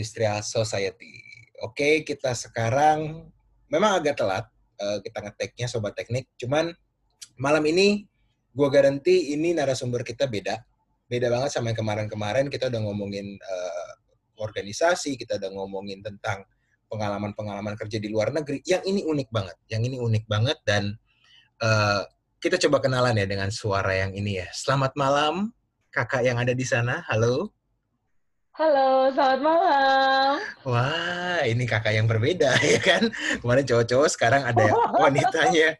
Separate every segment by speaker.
Speaker 1: Industrial Society. Oke, kita sekarang memang agak telat uh, kita ngeteknya sobat teknik. Cuman malam ini gue garanti ini narasumber kita beda. Beda banget sama yang kemarin-kemarin kita udah ngomongin uh, organisasi, kita udah ngomongin tentang pengalaman-pengalaman kerja di luar negeri. Yang ini unik banget. Yang ini unik banget dan uh, kita coba kenalan ya dengan suara yang ini ya. Selamat malam kakak yang ada di sana. Halo.
Speaker 2: Halo, selamat malam.
Speaker 1: Wah, ini kakak yang berbeda ya kan? Kemarin cowok-cowok, sekarang ada wanitanya.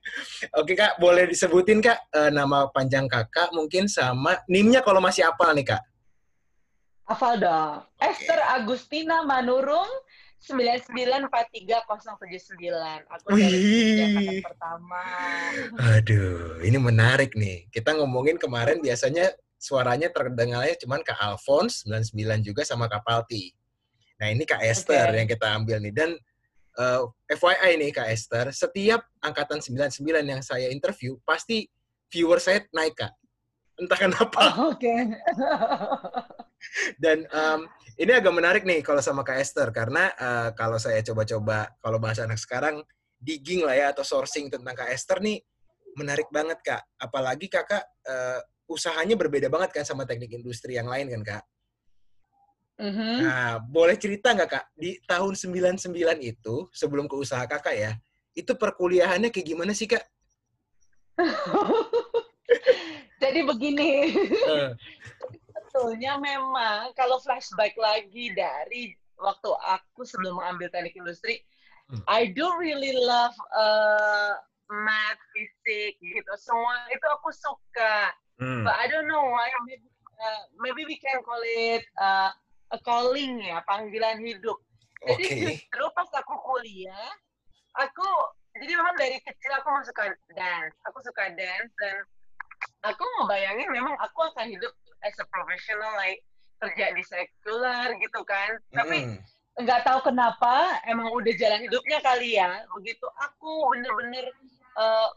Speaker 1: Oke kak, boleh disebutin kak uh, nama panjang kakak mungkin sama nimnya kalau masih apal nih kak?
Speaker 2: Hafal dong. Okay. Esther Agustina Manurung 9943079. Aku dari pertama.
Speaker 1: Aduh, ini menarik nih. Kita ngomongin kemarin biasanya suaranya terdengarnya cuman Kak Alphonse 99 juga sama Kak Palti. Nah, ini Kak Esther okay. yang kita ambil nih dan uh, eh, FYI nih Kak Esther, setiap angkatan 99 yang saya interview pasti viewer saya naik Kak. Entah kenapa.
Speaker 2: Oh, Oke. Okay.
Speaker 1: dan um, ini agak menarik nih kalau sama Kak Esther karena uh, kalau saya coba-coba kalau bahasa anak sekarang digging lah ya atau sourcing tentang Kak Esther nih menarik banget Kak. Apalagi Kakak uh, usahanya berbeda banget kan sama teknik industri yang lain kan kak. Mm-hmm. Nah, boleh cerita nggak kak di tahun 99 itu sebelum ke usaha kakak ya, itu perkuliahannya kayak gimana sih kak?
Speaker 2: Jadi begini, uh. sebetulnya memang kalau flashback lagi dari waktu aku sebelum mengambil teknik industri, hmm. I do really love uh, math, fisik gitu. Semua itu aku suka. Hmm. But I don't know why. Maybe, uh, maybe we can call it uh, a calling ya, panggilan hidup. Jadi okay. justru pas aku kuliah, aku jadi memang dari kecil aku ke dance. Aku suka dance dan aku mau bayangin memang aku akan hidup as a professional like kerja di sekuler gitu kan. Mm. Tapi nggak tahu kenapa emang udah jalan hidupnya kali ya. Begitu aku bener-bener uh,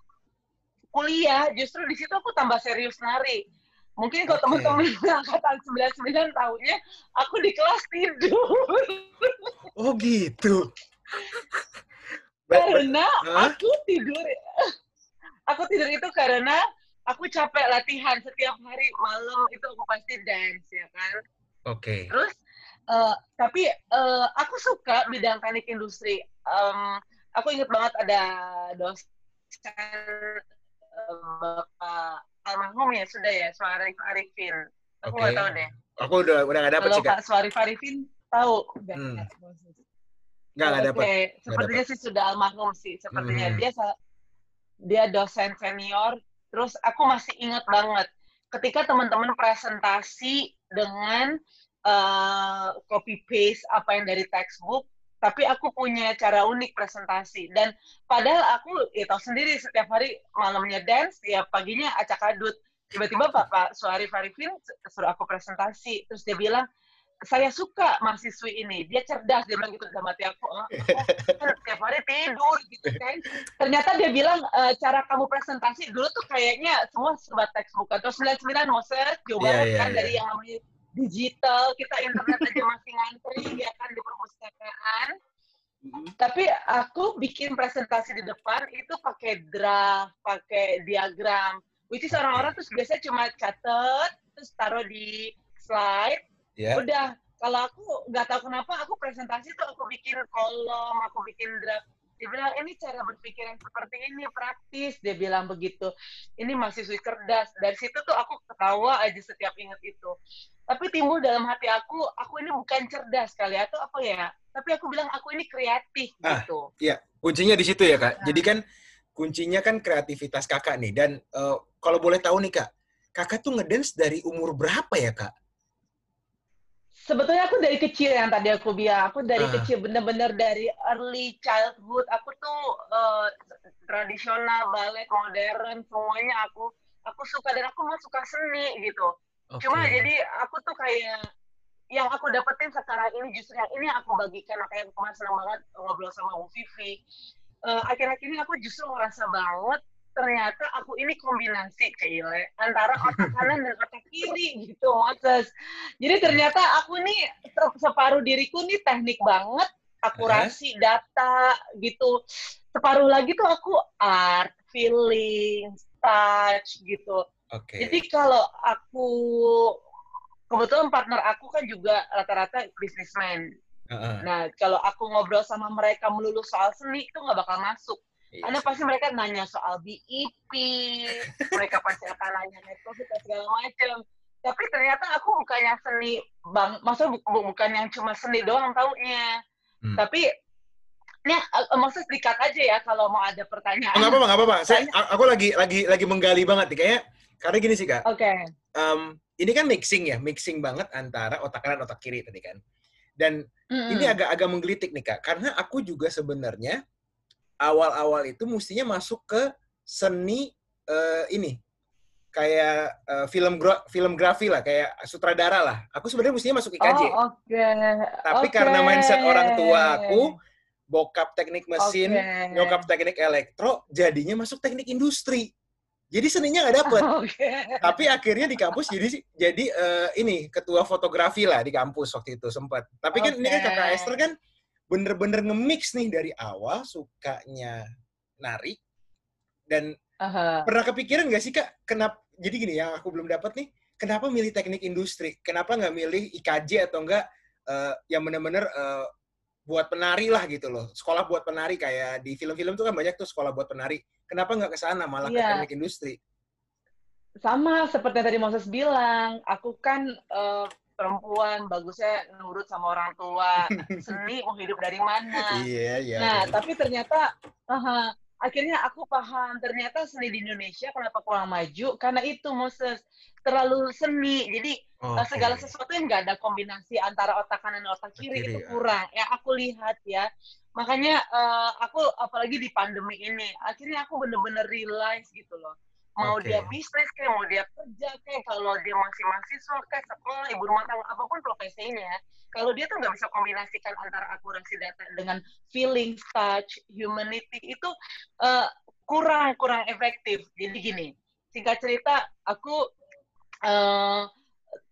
Speaker 2: kuliah justru di situ aku tambah serius nari mungkin kalau okay. teman-teman angkatan 99 tahunnya aku di kelas tidur
Speaker 1: oh gitu
Speaker 2: karena huh? aku tidur aku tidur itu karena aku capek latihan setiap hari malam itu aku pasti dance ya kan
Speaker 1: oke okay.
Speaker 2: terus uh, tapi uh, aku suka bidang teknik industri um, aku inget banget ada dosen Bapak almarhum ya sudah ya Suarif Arifin. Aku okay. tahu deh.
Speaker 1: Aku udah udah nggak dapet
Speaker 2: sih Pak Suarif Arifin tahu.
Speaker 1: Hmm. Nggak nggak dapet.
Speaker 2: Oke, sepertinya sih sudah almarhum sih. Sepertinya hmm. dia dia dosen senior. Terus aku masih ingat banget ketika teman-teman presentasi dengan uh, copy paste apa yang dari textbook tapi aku punya cara unik presentasi. Dan padahal aku ya tahu sendiri setiap hari malamnya dance ya paginya acak adut. Tiba-tiba Pak Pak Suari Farifin suruh aku presentasi. Terus dia bilang saya suka mahasiswi ini. Dia cerdas dia bilang gitu dalam hati aku. Oh, oh tiap hari tidur gitu kan. Ternyata dia bilang e, cara kamu presentasi dulu tuh kayaknya semua serba textbook atau 99 Moses coba yeah, yeah, kan yeah. dari yang namanya digital, kita internet aja masih ngantri ya kan di perpustakaan. Mm-hmm. Tapi aku bikin presentasi di depan itu pakai draft, pakai diagram. Which is orang-orang tuh biasanya cuma catat, terus taruh di slide. Yeah. Udah, kalau aku nggak tahu kenapa aku presentasi tuh aku bikin kolom, aku bikin draft dia bilang ini cara berpikir yang seperti ini praktis. Dia bilang begitu. Ini masih cerdas. Dari situ tuh aku ketawa aja setiap inget itu. Tapi timbul dalam hati aku aku ini bukan cerdas kali atau apa ya? Tapi aku bilang aku ini kreatif ah, gitu.
Speaker 1: iya. Kuncinya di situ ya kak. Nah. jadi kan kuncinya kan kreativitas kakak nih. Dan uh, kalau boleh tahu nih kak kakak tuh ngedance dari umur berapa ya kak
Speaker 2: sebetulnya aku dari kecil yang tadi aku bilang. Aku dari uh. kecil bener-bener dari early childhood. Aku tuh uh, tradisional ballet modern semuanya aku aku suka dan aku mau suka seni gitu. Okay. cuma jadi aku tuh kayak yang aku dapetin sekarang ini justru yang ini aku bagikan. Makanya aku kemarin senang banget ngobrol sama Bu Vivi uh, akhir-akhir ini aku justru merasa banget ternyata aku ini kombinasi Cile antara otak kanan dan otak kiri gitu Moses. Jadi ternyata aku nih separuh diriku nih teknik banget, akurasi data gitu. Separuh lagi tuh aku art, feeling, touch gitu. Okay. Jadi kalau aku kebetulan partner aku kan juga rata-rata businessman. Uh-uh. Nah, kalau aku ngobrol sama mereka melulu soal seni itu nggak bakal masuk. Yes. Karena pasti mereka nanya soal BIP, mereka pasti akan nanya net profit dan segala macam. Tapi ternyata aku bukan yang seni, bang, maksudnya bu, bukan yang cuma seni doang taunya. Hmm. Tapi uh, maksudnya dikat aja ya kalau mau ada pertanyaan.
Speaker 1: Enggak apa-apa, enggak apa-apa. Saya aku lagi lagi lagi menggali banget nih kayaknya karena gini sih, Kak.
Speaker 2: Oke. Okay.
Speaker 1: Um, ini kan mixing ya, mixing banget antara otak kanan otak kiri tadi kan. Dan mm-hmm. ini agak-agak menggelitik nih kak, karena aku juga sebenarnya awal-awal itu mestinya masuk ke seni uh, ini kayak uh, film gra film grafi lah, kayak sutradara lah. Aku sebenarnya mestinya masuk IKJ.
Speaker 2: Oh. Okay.
Speaker 1: Tapi okay. karena mindset orang tua aku, bokap teknik mesin, okay. nyokap teknik elektro, jadinya masuk teknik industri. Jadi seninya nggak dapet. Okay. Tapi akhirnya di kampus jadi jadi uh, ini ketua fotografi lah di kampus waktu itu sempat. Tapi kan okay. ini kan kakak Esther kan bener-bener nge-mix nih dari awal sukanya nari dan uh-huh. pernah kepikiran nggak sih kak kenapa jadi gini yang aku belum dapat nih kenapa milih teknik industri kenapa nggak milih IKJ atau enggak uh, yang bener-bener uh, buat penari lah gitu loh sekolah buat penari kayak di film-film tuh kan banyak tuh sekolah buat penari Kenapa nggak ke sana malah yeah. ke iya. teknik industri?
Speaker 2: Sama seperti yang tadi Moses bilang, aku kan uh, perempuan bagusnya nurut sama orang tua, seni mau hidup dari mana?
Speaker 1: Iya, yeah, iya. Yeah,
Speaker 2: nah, yeah. tapi ternyata uh, akhirnya aku paham ternyata seni di Indonesia kenapa kurang maju karena itu Moses terlalu seni. Jadi okay. segala sesuatu yang nggak ada kombinasi antara otak kanan dan otak kiri, kiri itu ya. kurang. Ya aku lihat ya makanya uh, aku apalagi di pandemi ini akhirnya aku bener-bener realize gitu loh mau okay. dia bisnis kayak mau dia kerja kayak kalau dia masih mahasiswa kayak sekolah ibu rumah tangga apa pun profesinya kalau dia tuh nggak bisa kombinasikan antara akurasi data dengan feeling touch humanity itu uh, kurang kurang efektif jadi gini singkat cerita aku uh,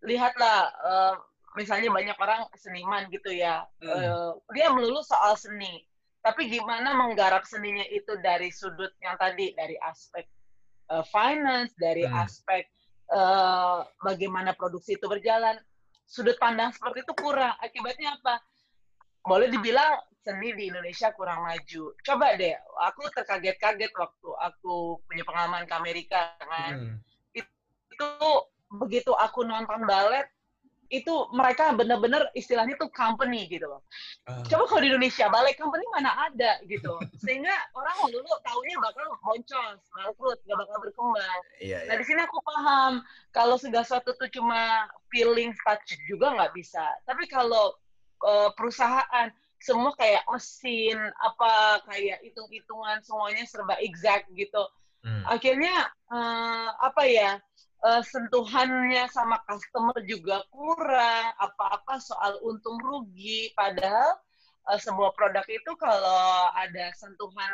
Speaker 2: lihatlah uh, misalnya banyak orang seniman gitu ya, hmm. uh, dia melulu soal seni. Tapi gimana menggarap seninya itu dari sudut yang tadi, dari aspek uh, finance, dari hmm. aspek uh, bagaimana produksi itu berjalan. Sudut pandang seperti itu kurang. Akibatnya apa? Boleh dibilang seni di Indonesia kurang maju. Coba deh, aku terkaget-kaget waktu aku punya pengalaman ke Amerika kan. Hmm. Itu begitu aku nonton balet, itu mereka benar-benar istilahnya tuh company gitu loh. Uh. Coba kalau di Indonesia balik company mana ada gitu. Sehingga orang dulu taunya bakal boncos, bangkrut, gak bakal berkembang. Yeah, nah yeah. di sini aku paham kalau segala sesuatu tuh cuma feeling touch juga nggak bisa. Tapi kalau uh, perusahaan semua kayak mesin apa kayak hitung-hitungan semuanya serba exact gitu. Hmm. Akhirnya uh, apa ya? Uh, sentuhannya sama customer juga kurang, apa-apa soal untung rugi, padahal uh, sebuah produk itu kalau ada sentuhan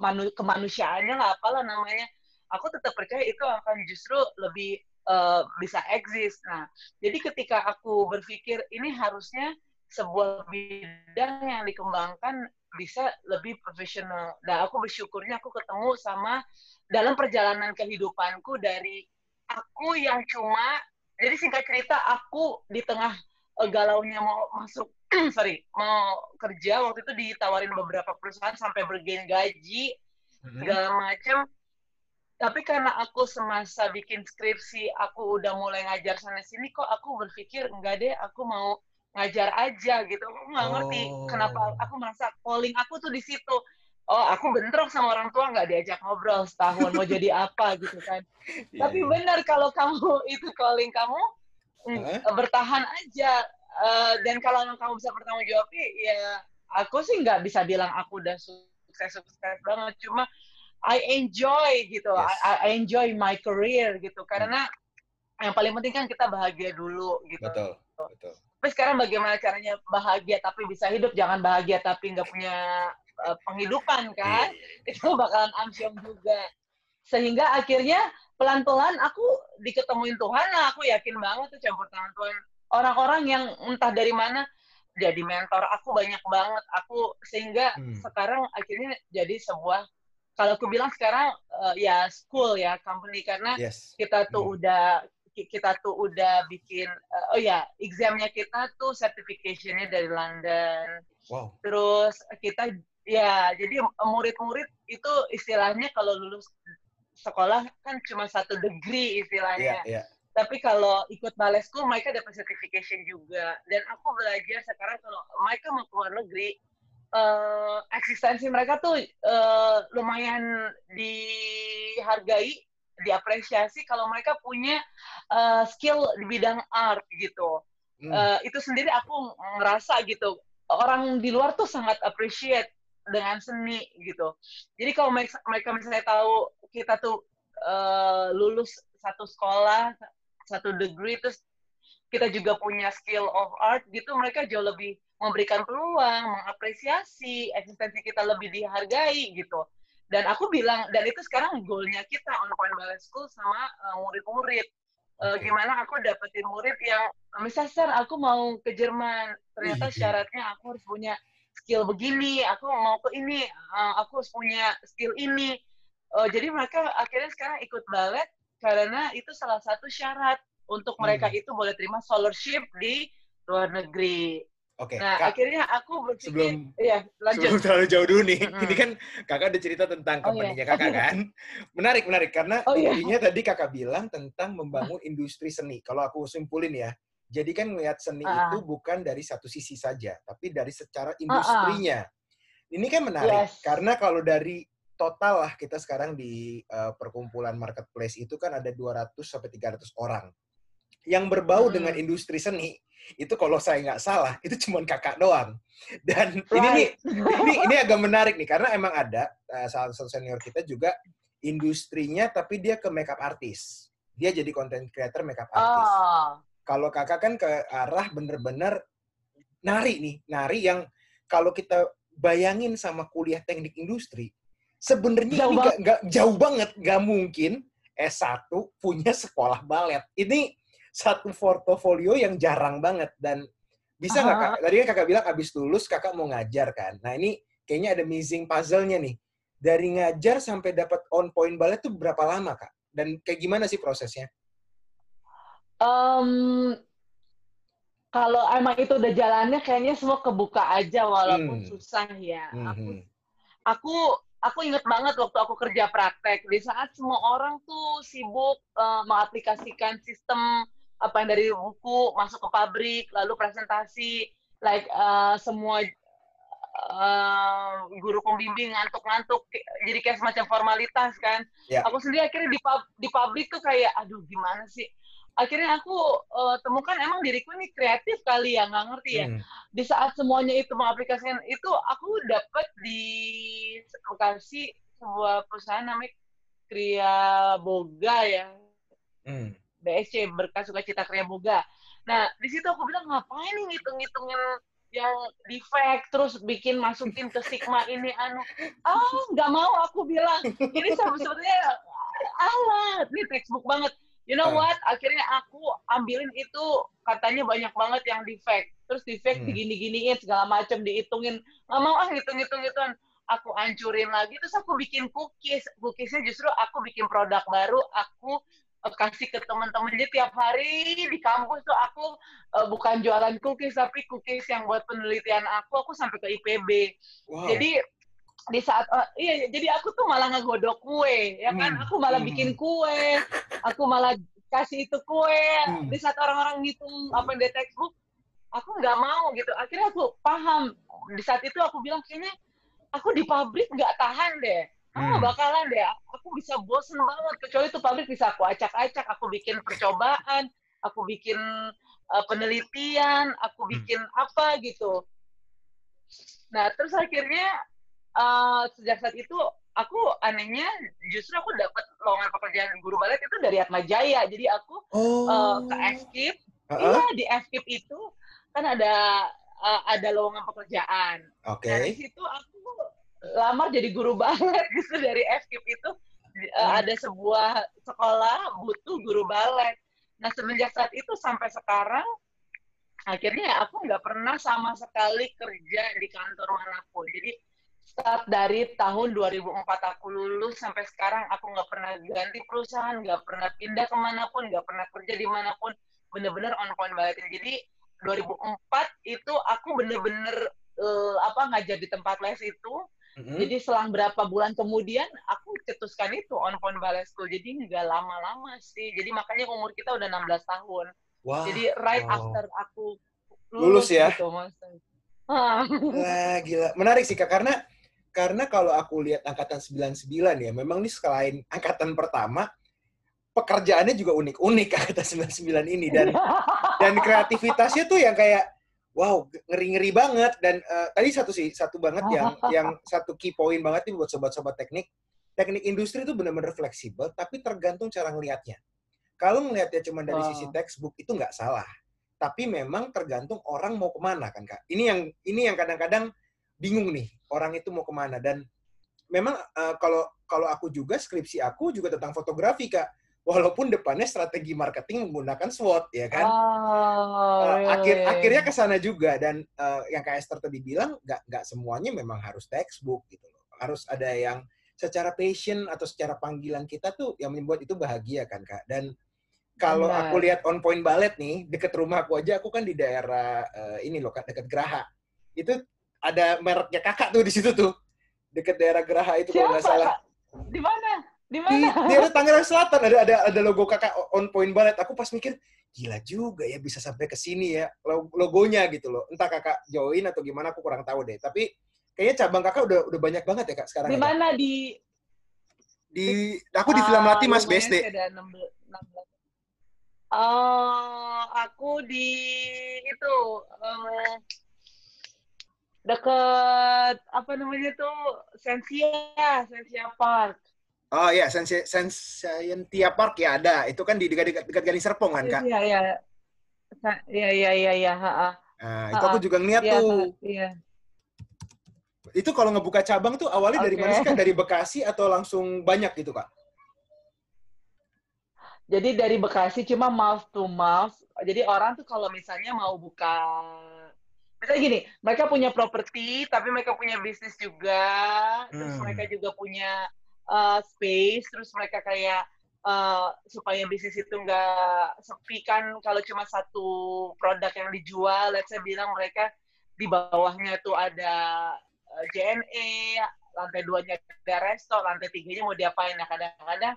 Speaker 2: manu kemanusiaannya lah apalah namanya, aku tetap percaya itu akan justru lebih uh, bisa eksis. Nah, jadi ketika aku berpikir ini harusnya sebuah bidang yang dikembangkan bisa lebih profesional. Dan aku bersyukurnya aku ketemu sama dalam perjalanan kehidupanku dari aku yang cuma jadi singkat cerita aku di tengah uh, galaunya mau masuk sorry mau kerja waktu itu ditawarin beberapa perusahaan sampai bergain gaji hmm. segala macam tapi karena aku semasa bikin skripsi aku udah mulai ngajar sana sini kok aku berpikir enggak deh aku mau ngajar aja gitu aku nggak ngerti oh. kenapa aku merasa calling aku tuh di situ oh aku bentrok sama orang tua nggak diajak ngobrol setahun mau jadi apa gitu kan yeah. tapi iya. benar kalau kamu itu calling kamu huh? bertahan aja uh, dan kalau kamu bisa bertanggung jawab ya aku sih nggak bisa bilang aku udah sukses sukses banget cuma I enjoy gitu yes. I, I enjoy my career gitu karena yang paling penting kan kita bahagia dulu gitu
Speaker 1: betul betul
Speaker 2: tapi sekarang bagaimana caranya bahagia tapi bisa hidup jangan bahagia tapi nggak punya uh, penghidupan kan iya, iya, iya. itu bakalan amsyong juga sehingga akhirnya pelan-pelan aku diketemuin Tuhan lah aku yakin banget tuh campur tangan Tuhan orang-orang yang entah dari mana jadi mentor aku banyak banget aku sehingga hmm. sekarang akhirnya jadi sebuah kalau aku bilang sekarang uh, ya school ya company karena yes. kita tuh hmm. udah kita tuh udah bikin uh, oh ya examnya kita tuh certificationnya dari London wow. terus kita ya jadi murid-murid itu istilahnya kalau lulus sekolah kan cuma satu degree istilahnya. Yeah, yeah tapi kalau ikut ballet school mereka dapat certification juga. Dan aku belajar sekarang kalau mereka mau keluar negeri uh, eksistensi mereka tuh uh, lumayan dihargai diapresiasi kalau mereka punya uh, skill di bidang art gitu. Hmm. uh, itu sendiri aku ngerasa gitu. Orang di luar tuh sangat appreciate dengan seni gitu. Jadi kalau mereka, misalnya tahu kita tuh uh, lulus satu sekolah satu degree terus kita juga punya skill of art gitu mereka jauh lebih memberikan peluang mengapresiasi eksistensi kita lebih dihargai gitu. Dan aku bilang dan itu sekarang goalnya kita on point ballet school sama uh, murid-murid. Uh, gimana aku dapetin murid yang misalnya aku mau ke Jerman. Ternyata syaratnya aku harus punya skill begini aku mau ke ini uh, aku harus punya skill ini uh, jadi mereka akhirnya sekarang ikut ballet karena itu salah satu syarat untuk mereka hmm. itu boleh terima scholarship di luar negeri. Oke. Okay, nah, Kak, akhirnya aku berpikir, sebelum,
Speaker 1: ya, lanjut. Sebelum terlalu jauh dulu nih, hmm. ini kan kakak udah cerita tentang oh, iya. kakak kan. Menarik, menarik. Karena oh, iya. intinya tadi kakak bilang tentang membangun industri seni. Kalau aku simpulin ya, jadi kan melihat seni uh. itu bukan dari satu sisi saja, tapi dari secara industrinya. Uh -uh. Ini kan menarik, yes. karena kalau dari total lah kita sekarang di uh, perkumpulan marketplace itu kan ada 200 sampai 300 orang. Yang berbau hmm. dengan industri seni itu kalau saya nggak salah itu cuma kakak doang. Dan right. ini nih ini ini agak menarik nih karena emang ada uh, salah satu senior kita juga industrinya tapi dia ke makeup artist. Dia jadi content creator makeup artist. Oh. Kalau kakak kan ke arah bener-bener nari nih, nari yang kalau kita bayangin sama kuliah teknik industri, sebenarnya ini gak, gak, jauh banget, gak mungkin S1 punya sekolah balet. Ini satu portofolio yang jarang banget dan bisa nggak kak? Tadi kan kakak bilang abis lulus kakak mau ngajar kan. Nah ini kayaknya ada missing puzzle-nya nih. Dari ngajar sampai dapat on point balet tuh berapa lama kak? Dan kayak gimana sih prosesnya?
Speaker 2: Um, kalau emang itu udah jalannya kayaknya semua kebuka aja walaupun hmm. susah ya. Hmm. Aku hmm. aku aku inget banget waktu aku kerja praktek di saat semua orang tuh sibuk uh, mengaplikasikan sistem apa yang dari buku masuk ke pabrik lalu presentasi like uh, semua uh, guru pembimbing ngantuk-ngantuk jadi kayak semacam formalitas kan yeah. aku sendiri akhirnya di pub, di pabrik tuh kayak aduh gimana sih akhirnya aku uh, temukan emang diriku ini kreatif kali ya nggak ngerti ya. Hmm. di saat semuanya itu mengaplikasikan itu aku dapat di lokasi sebuah perusahaan namanya Kriya Boga ya. Hmm. BSC Berkas Sukacita Kriya Boga nah di situ aku bilang ngapain nih ngitung-ngitungin yang defect terus bikin masukin ke sigma ini anu? Ah nggak mau aku bilang. Ini sebetulnya alat. Ini textbook banget you know what? Akhirnya aku ambilin itu katanya banyak banget yang defect. Terus defect hmm. digini-giniin segala macam dihitungin nggak mau ah hitung-hitung itu aku ancurin lagi terus aku bikin cookies. Cookiesnya justru aku bikin produk baru aku uh, kasih ke teman-teman jadi tiap hari di kampus tuh aku uh, bukan jualan cookies tapi cookies yang buat penelitian aku aku sampai ke IPB wow. jadi di saat uh, iya jadi aku tuh malah ngegodok kue ya kan hmm. aku malah hmm. bikin kue aku malah kasih itu kue hmm. di saat orang-orang ngitung apa yang di textbook aku nggak mau gitu akhirnya aku paham di saat itu aku bilang kayaknya aku di pabrik nggak tahan deh ah hmm. bakalan deh aku bisa bosen banget kecuali itu pabrik bisa aku acak-acak aku bikin percobaan aku bikin uh, penelitian aku hmm. bikin hmm. apa gitu nah terus akhirnya uh, sejak saat itu aku anehnya justru aku dapat lowongan pekerjaan guru balet itu dari Atma Jaya. Jadi aku oh. uh, ke FKIP. Uh-huh. Iya, di FKIP itu kan ada uh, ada lowongan pekerjaan. Oke. Okay. Dari situ aku lamar jadi guru balet justru dari FKIP itu uh, ada sebuah sekolah butuh guru balet. Nah semenjak saat itu sampai sekarang akhirnya aku nggak pernah sama sekali kerja di kantor mana pun. Jadi start dari tahun 2004 aku lulus sampai sekarang aku nggak pernah ganti perusahaan, nggak pernah pindah ke mana pun, nggak pernah kerja di mana pun, bener-bener on point banget. Jadi 2004 itu aku bener-bener uh, apa ngajar di tempat les itu. Mm-hmm. Jadi selang berapa bulan kemudian aku cetuskan itu on point ballet school. Jadi nggak lama-lama sih. Jadi makanya umur kita udah 16 tahun. Wow. Jadi right wow. after aku
Speaker 1: lulus, lulus ya. Gitu, Wah, gila. Menarik sih Kak karena karena kalau aku lihat angkatan 99 ya, memang ini selain angkatan pertama, pekerjaannya juga unik-unik angkatan 99 ini. Dan dan kreativitasnya tuh yang kayak wow ngeri-ngeri banget. Dan uh, tadi satu sih satu banget yang yang satu key point banget nih buat sobat-sobat teknik. Teknik industri itu benar-benar fleksibel tapi tergantung cara ngelihatnya kalau ngelihatnya cuma dari wow. sisi textbook itu nggak salah. Tapi memang tergantung orang mau ke mana kan kak. Ini yang ini yang kadang-kadang bingung nih orang itu mau ke mana. Dan memang uh, kalau kalau aku juga skripsi aku juga tentang fotografi kak. Walaupun depannya strategi marketing menggunakan SWOT ya kan? Oh, uh, akhir akhirnya ke sana juga. Dan uh, yang kayak Esther tadi bilang nggak nggak semuanya memang harus textbook gitu loh. Harus ada yang secara passion atau secara panggilan kita tuh yang membuat itu bahagia kan kak? Dan kalau aku lihat on point ballet nih deket rumah aku aja aku kan di daerah uh, ini loh kak deket Geraha. Itu ada mereknya kakak tuh di situ tuh. Deket daerah Geraha itu kalau nggak salah.
Speaker 2: Di mana? Di mana? di
Speaker 1: daerah Tangerang Selatan ada ada ada logo kakak on point ballet aku pas mikir gila juga ya bisa sampai ke sini ya logonya gitu loh. Entah kakak join atau gimana aku kurang tahu deh. Tapi kayaknya cabang kakak udah udah banyak banget ya kak sekarang
Speaker 2: di ya, mana? Di
Speaker 1: di aku di film Lati Mas BSD
Speaker 2: Uh, aku di itu um, deket apa namanya tuh Sensia, Sensia Park.
Speaker 1: Oh iya, Sensia, Sensia Park ya ada. Itu kan di dekat dekat, dekat Gading Serpong kan, Kak?
Speaker 2: Iya, iya. Iya, iya, iya, iya,
Speaker 1: Nah, itu aku juga ngeliat ya, tuh. Iya. Itu kalau ngebuka cabang tuh awalnya okay. dari mana sih, Kak? Dari Bekasi atau langsung banyak gitu, Kak?
Speaker 2: Jadi dari Bekasi cuma mouth to mouth. Jadi orang tuh kalau misalnya mau buka misalnya gini, mereka punya properti tapi mereka punya bisnis juga, hmm. terus mereka juga punya uh, space, terus mereka kayak uh, supaya bisnis itu nggak sepi kan kalau cuma satu produk yang dijual, let's say bilang mereka di bawahnya tuh ada uh, JNE, lantai duanya ada resto, lantai tiganya mau diapain? Nah kadang-kadang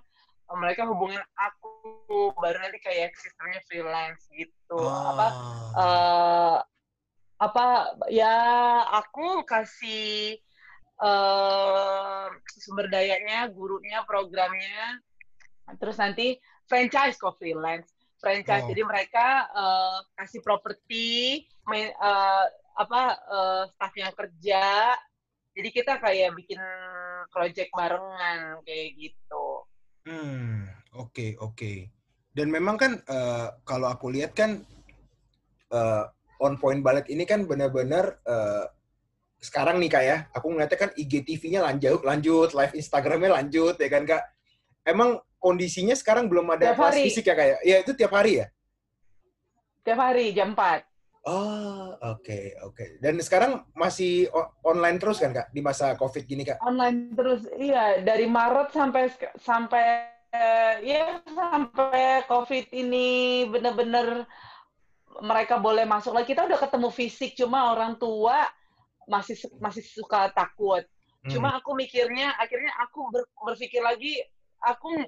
Speaker 2: mereka hubungin aku baru nanti kayak sistemnya freelance gitu oh. apa uh, apa ya aku kasih uh, sumber dayanya gurunya programnya terus nanti franchise kok freelance franchise oh. jadi mereka uh, kasih properti uh, apa uh, staff yang kerja jadi kita kayak bikin project barengan kayak gitu
Speaker 1: Hmm, oke okay, oke. Okay. Dan memang kan uh, kalau aku lihat kan uh, on point ballet ini kan benar-benar uh, sekarang nih kak ya, aku ngeliatnya kan IGTV-nya lanjut, lanjut, live Instagramnya lanjut ya kan kak. Emang kondisinya sekarang belum ada kelas fisik ya kak ya? Ya itu tiap hari ya?
Speaker 2: Tiap hari jam 4.
Speaker 1: Oh, oke, okay, oke. Okay. Dan sekarang masih online terus kan, Kak, di masa Covid gini, Kak?
Speaker 2: Online terus, iya. Dari Maret sampai sampai ya sampai Covid ini benar-benar mereka boleh masuk lagi. Kita udah ketemu fisik, cuma orang tua masih masih suka takut. Hmm. Cuma aku mikirnya, akhirnya aku ber, berpikir lagi, aku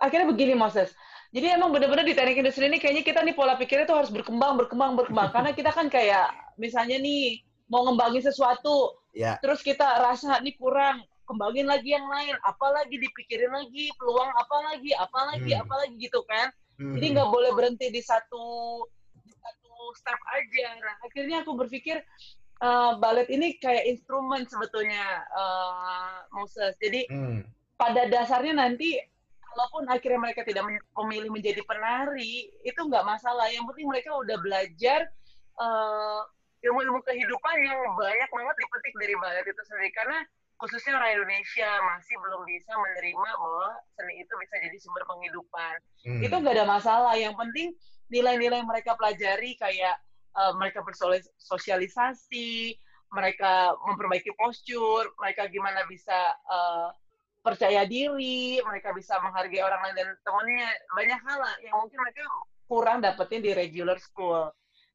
Speaker 2: akhirnya begini, Moses jadi emang bener-bener di teknik industri ini kayaknya kita nih pola pikirnya tuh harus berkembang, berkembang, berkembang. Karena kita kan kayak misalnya nih mau ngembangin sesuatu, yeah. terus kita rasa nih kurang, kembangin lagi yang lain, apalagi dipikirin lagi, peluang apa lagi, apa lagi, hmm. apa lagi gitu kan. Hmm. Jadi nggak boleh berhenti di satu di satu step aja. Nah, akhirnya aku berpikir uh, balet ini kayak instrumen sebetulnya, uh, Moses. Jadi hmm. pada dasarnya nanti walaupun akhirnya mereka tidak memilih menjadi penari itu nggak masalah yang penting mereka udah belajar uh, ilmu-ilmu kehidupan yang banyak banget dipetik dari balet itu sendiri karena khususnya orang Indonesia masih belum bisa menerima bahwa seni itu bisa jadi sumber penghidupan. Hmm. Itu gak ada masalah. Yang penting nilai-nilai mereka pelajari kayak uh, mereka bersosialisasi, mereka memperbaiki postur, mereka gimana bisa uh, percaya diri, mereka bisa menghargai orang lain dan temennya banyak hal lah yang mungkin mereka kurang dapetin di regular school.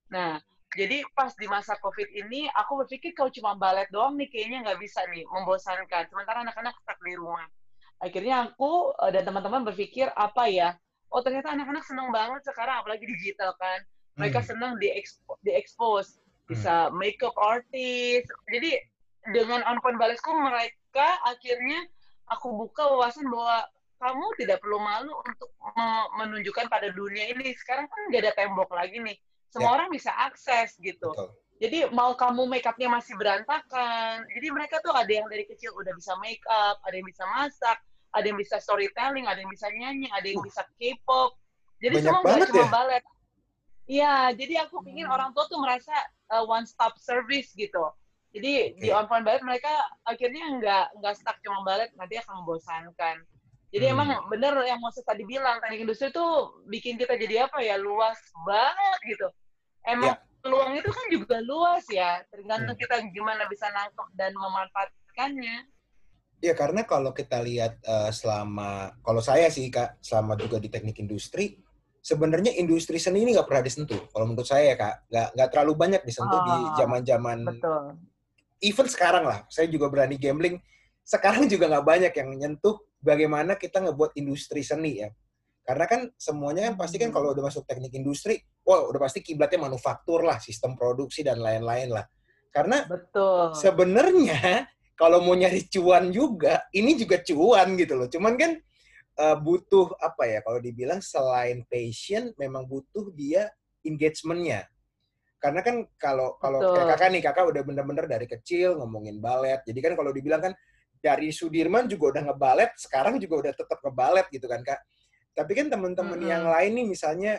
Speaker 2: Nah, jadi pas di masa COVID ini, aku berpikir kalau cuma balet doang nih kayaknya nggak bisa nih, membosankan. Sementara anak-anak stuck di rumah. Akhirnya aku eh, dan teman-teman berpikir apa ya? Oh ternyata anak-anak seneng banget sekarang, apalagi digital kan. Mereka hmm. seneng di expose, bisa hmm. makeup artist. Jadi dengan ballet school mereka akhirnya aku buka wawasan bahwa kamu tidak perlu malu untuk menunjukkan pada dunia ini. Sekarang kan nggak ada tembok lagi nih. Semua ya. orang bisa akses gitu. Betul. Jadi mau kamu make upnya masih berantakan. Jadi mereka tuh ada yang dari kecil udah bisa make up, ada yang bisa masak, ada yang bisa storytelling, ada yang bisa nyanyi, ada yang uh, bisa K-pop. Jadi semua nggak cuma ya? balet. Iya, jadi aku ingin hmm. orang tua tuh merasa uh, one stop service gitu. Jadi okay. di on point ballet mereka akhirnya nggak nggak stuck cuma ballet, nanti akan membosankan. Jadi hmm. emang bener yang Moses tadi bilang, teknik industri itu bikin kita jadi apa ya, luas banget gitu. Emang ya. peluang itu kan juga luas ya, tergantung hmm. kita gimana bisa nangkep dan memanfaatkannya.
Speaker 1: Ya karena kalau kita lihat uh, selama, kalau saya sih kak, selama juga di teknik industri, sebenarnya industri seni ini nggak pernah disentuh. Kalau menurut saya ya kak, nggak nggak terlalu banyak disentuh oh, di zaman-zaman even sekarang lah, saya juga berani gambling. Sekarang juga nggak banyak yang nyentuh bagaimana kita ngebuat industri seni ya. Karena kan semuanya kan pasti kan kalau udah masuk teknik industri, wah udah pasti kiblatnya manufaktur lah, sistem produksi dan lain-lain lah. Karena
Speaker 2: betul.
Speaker 1: Sebenarnya kalau mau nyari cuan juga, ini juga cuan gitu loh. Cuman kan uh, butuh apa ya? Kalau dibilang selain passion, memang butuh dia engagementnya karena kan kalau kalau kayak kakak nih kakak udah bener-bener dari kecil ngomongin balet jadi kan kalau dibilang kan dari Sudirman juga udah ngebalet sekarang juga udah tetap ngebalet gitu kan kak tapi kan temen-temen mm -hmm. yang lain nih misalnya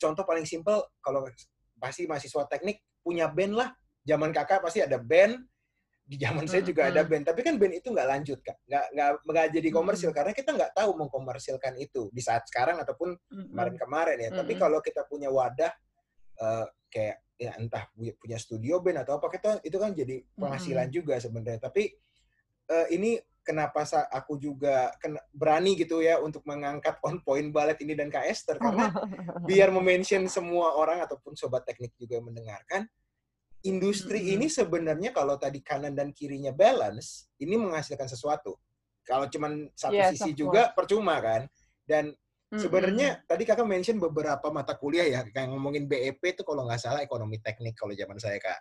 Speaker 1: contoh paling simpel kalau pasti mahasiswa teknik punya band lah zaman kakak pasti ada band di zaman saya juga ada band tapi kan band itu nggak lanjut kak nggak nggak nggak jadi komersil hmm. karena kita nggak tahu mengkomersilkan itu di saat sekarang ataupun kemarin-kemarin ya hmm. tapi kalau kita punya wadah uh, kayak ya entah punya studio band atau apa kita itu kan jadi penghasilan hmm. juga sebenarnya tapi uh, ini kenapa aku juga berani gitu ya untuk mengangkat on point ballet ini dan Kak Esther karena biar mention semua orang ataupun sobat teknik juga mendengarkan industri hmm. ini sebenarnya kalau tadi kanan dan kirinya balance ini menghasilkan sesuatu kalau cuman satu yes, sisi juga percuma kan dan Sebenarnya mm-hmm. tadi kakak mention beberapa mata kuliah ya, kayak ngomongin BEP itu kalau nggak salah ekonomi teknik kalau zaman saya kak.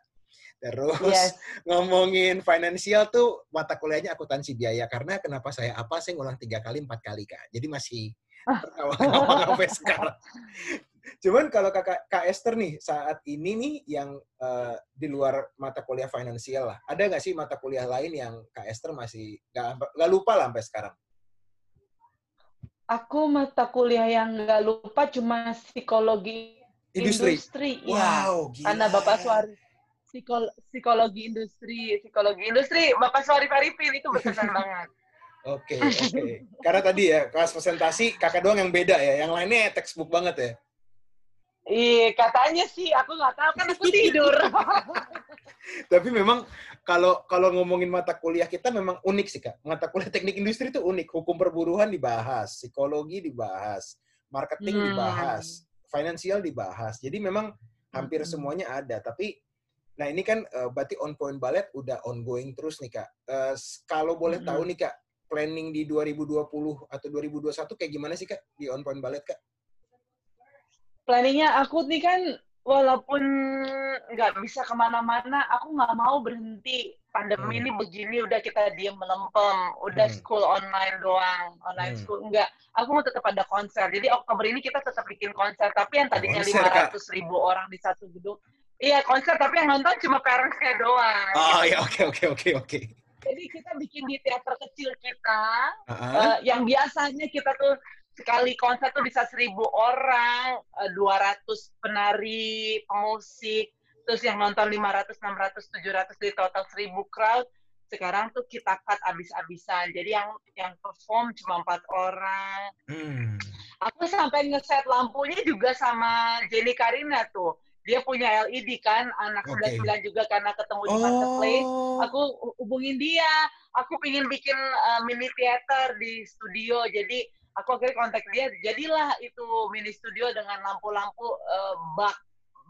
Speaker 1: Terus yes. ngomongin finansial tuh mata kuliahnya akuntansi biaya karena kenapa saya apa saya ngulang tiga kali empat kali kak. Jadi masih tertawa sampai sekarang. Cuman kalau kakak Kak Esther nih saat ini nih yang uh, di luar mata kuliah finansial lah, ada nggak sih mata kuliah lain yang Kak Esther masih nggak lupa lah sampai sekarang?
Speaker 2: Aku mata kuliah yang nggak lupa cuma psikologi
Speaker 1: industri.
Speaker 2: industri
Speaker 1: iya. wow,
Speaker 2: ya. Gila. Karena Bapak Suari psikol psikologi industri, psikologi industri, Bapak Suari Paripin itu berkesan banget.
Speaker 1: Oke, okay, oke. Okay. Karena tadi ya kelas presentasi kakak doang yang beda ya, yang lainnya textbook banget ya.
Speaker 2: Iya, katanya sih, aku nggak tahu kan aku tidur.
Speaker 1: Tapi memang kalau kalau ngomongin mata kuliah kita memang unik sih kak. Mata kuliah teknik industri itu unik. Hukum perburuan dibahas, psikologi dibahas, marketing hmm. dibahas, finansial dibahas. Jadi memang hampir hmm. semuanya ada. Tapi nah ini kan uh, berarti on point ballet udah ongoing terus nih kak. Uh, kalau boleh hmm. tahu nih kak, planning di 2020 atau 2021 kayak gimana sih kak di on point ballet kak?
Speaker 2: Planningnya aku nih kan walaupun nggak bisa ke mana-mana, aku nggak mau berhenti. Pandemi hmm. ini begini, udah kita diem melempem, udah hmm. school online doang, online hmm. school enggak. Aku mau tetap ada konser. Jadi Oktober ini kita tetap bikin konser, tapi yang tadinya lima ratus ribu orang di satu gedung, iya konser, tapi yang nonton cuma parentsnya doang.
Speaker 1: Oh ya, oke oke oke oke.
Speaker 2: Jadi kita bikin di teater kecil kita, uh -huh. uh, yang biasanya kita tuh sekali konser tuh bisa seribu orang, eh, dua ratus penari, pemusik, terus yang nonton lima ratus, enam ratus, tujuh ratus di total seribu crowd. sekarang tuh kita cut abis-abisan. Jadi yang yang perform cuma empat orang. Hmm. Aku sampai ngeset lampunya juga sama Jenny Karina tuh. Dia punya LED kan, anak okay. 99 juga karena ketemu di marketplace. Oh. Aku hubungin dia. Aku pingin bikin uh, mini theater di studio. Jadi aku akhirnya kontak dia. Jadilah itu mini studio dengan lampu-lampu uh, bak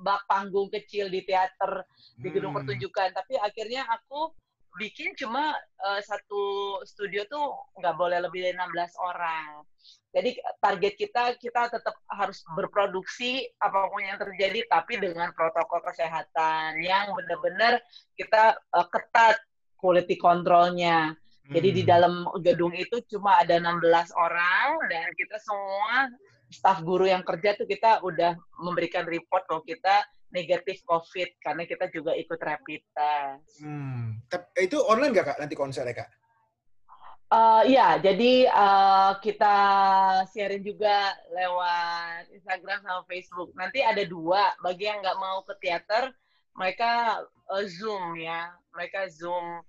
Speaker 2: bak panggung kecil di teater di gedung hmm. pertunjukan. Tapi akhirnya aku bikin cuma uh, satu studio tuh nggak boleh lebih dari 16 orang. Jadi target kita kita tetap harus berproduksi apa pun yang terjadi tapi dengan protokol kesehatan yang benar-benar kita uh, ketat quality controlnya. Hmm. Jadi di hmm. dalam gedung itu cuma ada 16 orang dan kita semua staf guru yang kerja tuh kita udah memberikan report kalau kita negatif COVID karena kita juga ikut rapid test.
Speaker 1: Hmm. Itu online nggak kak nanti konsernya kak?
Speaker 2: Uh, iya, jadi uh, kita sharing juga lewat Instagram sama Facebook. Nanti ada dua, bagi yang nggak mau ke teater, mereka uh, Zoom ya, mereka Zoom.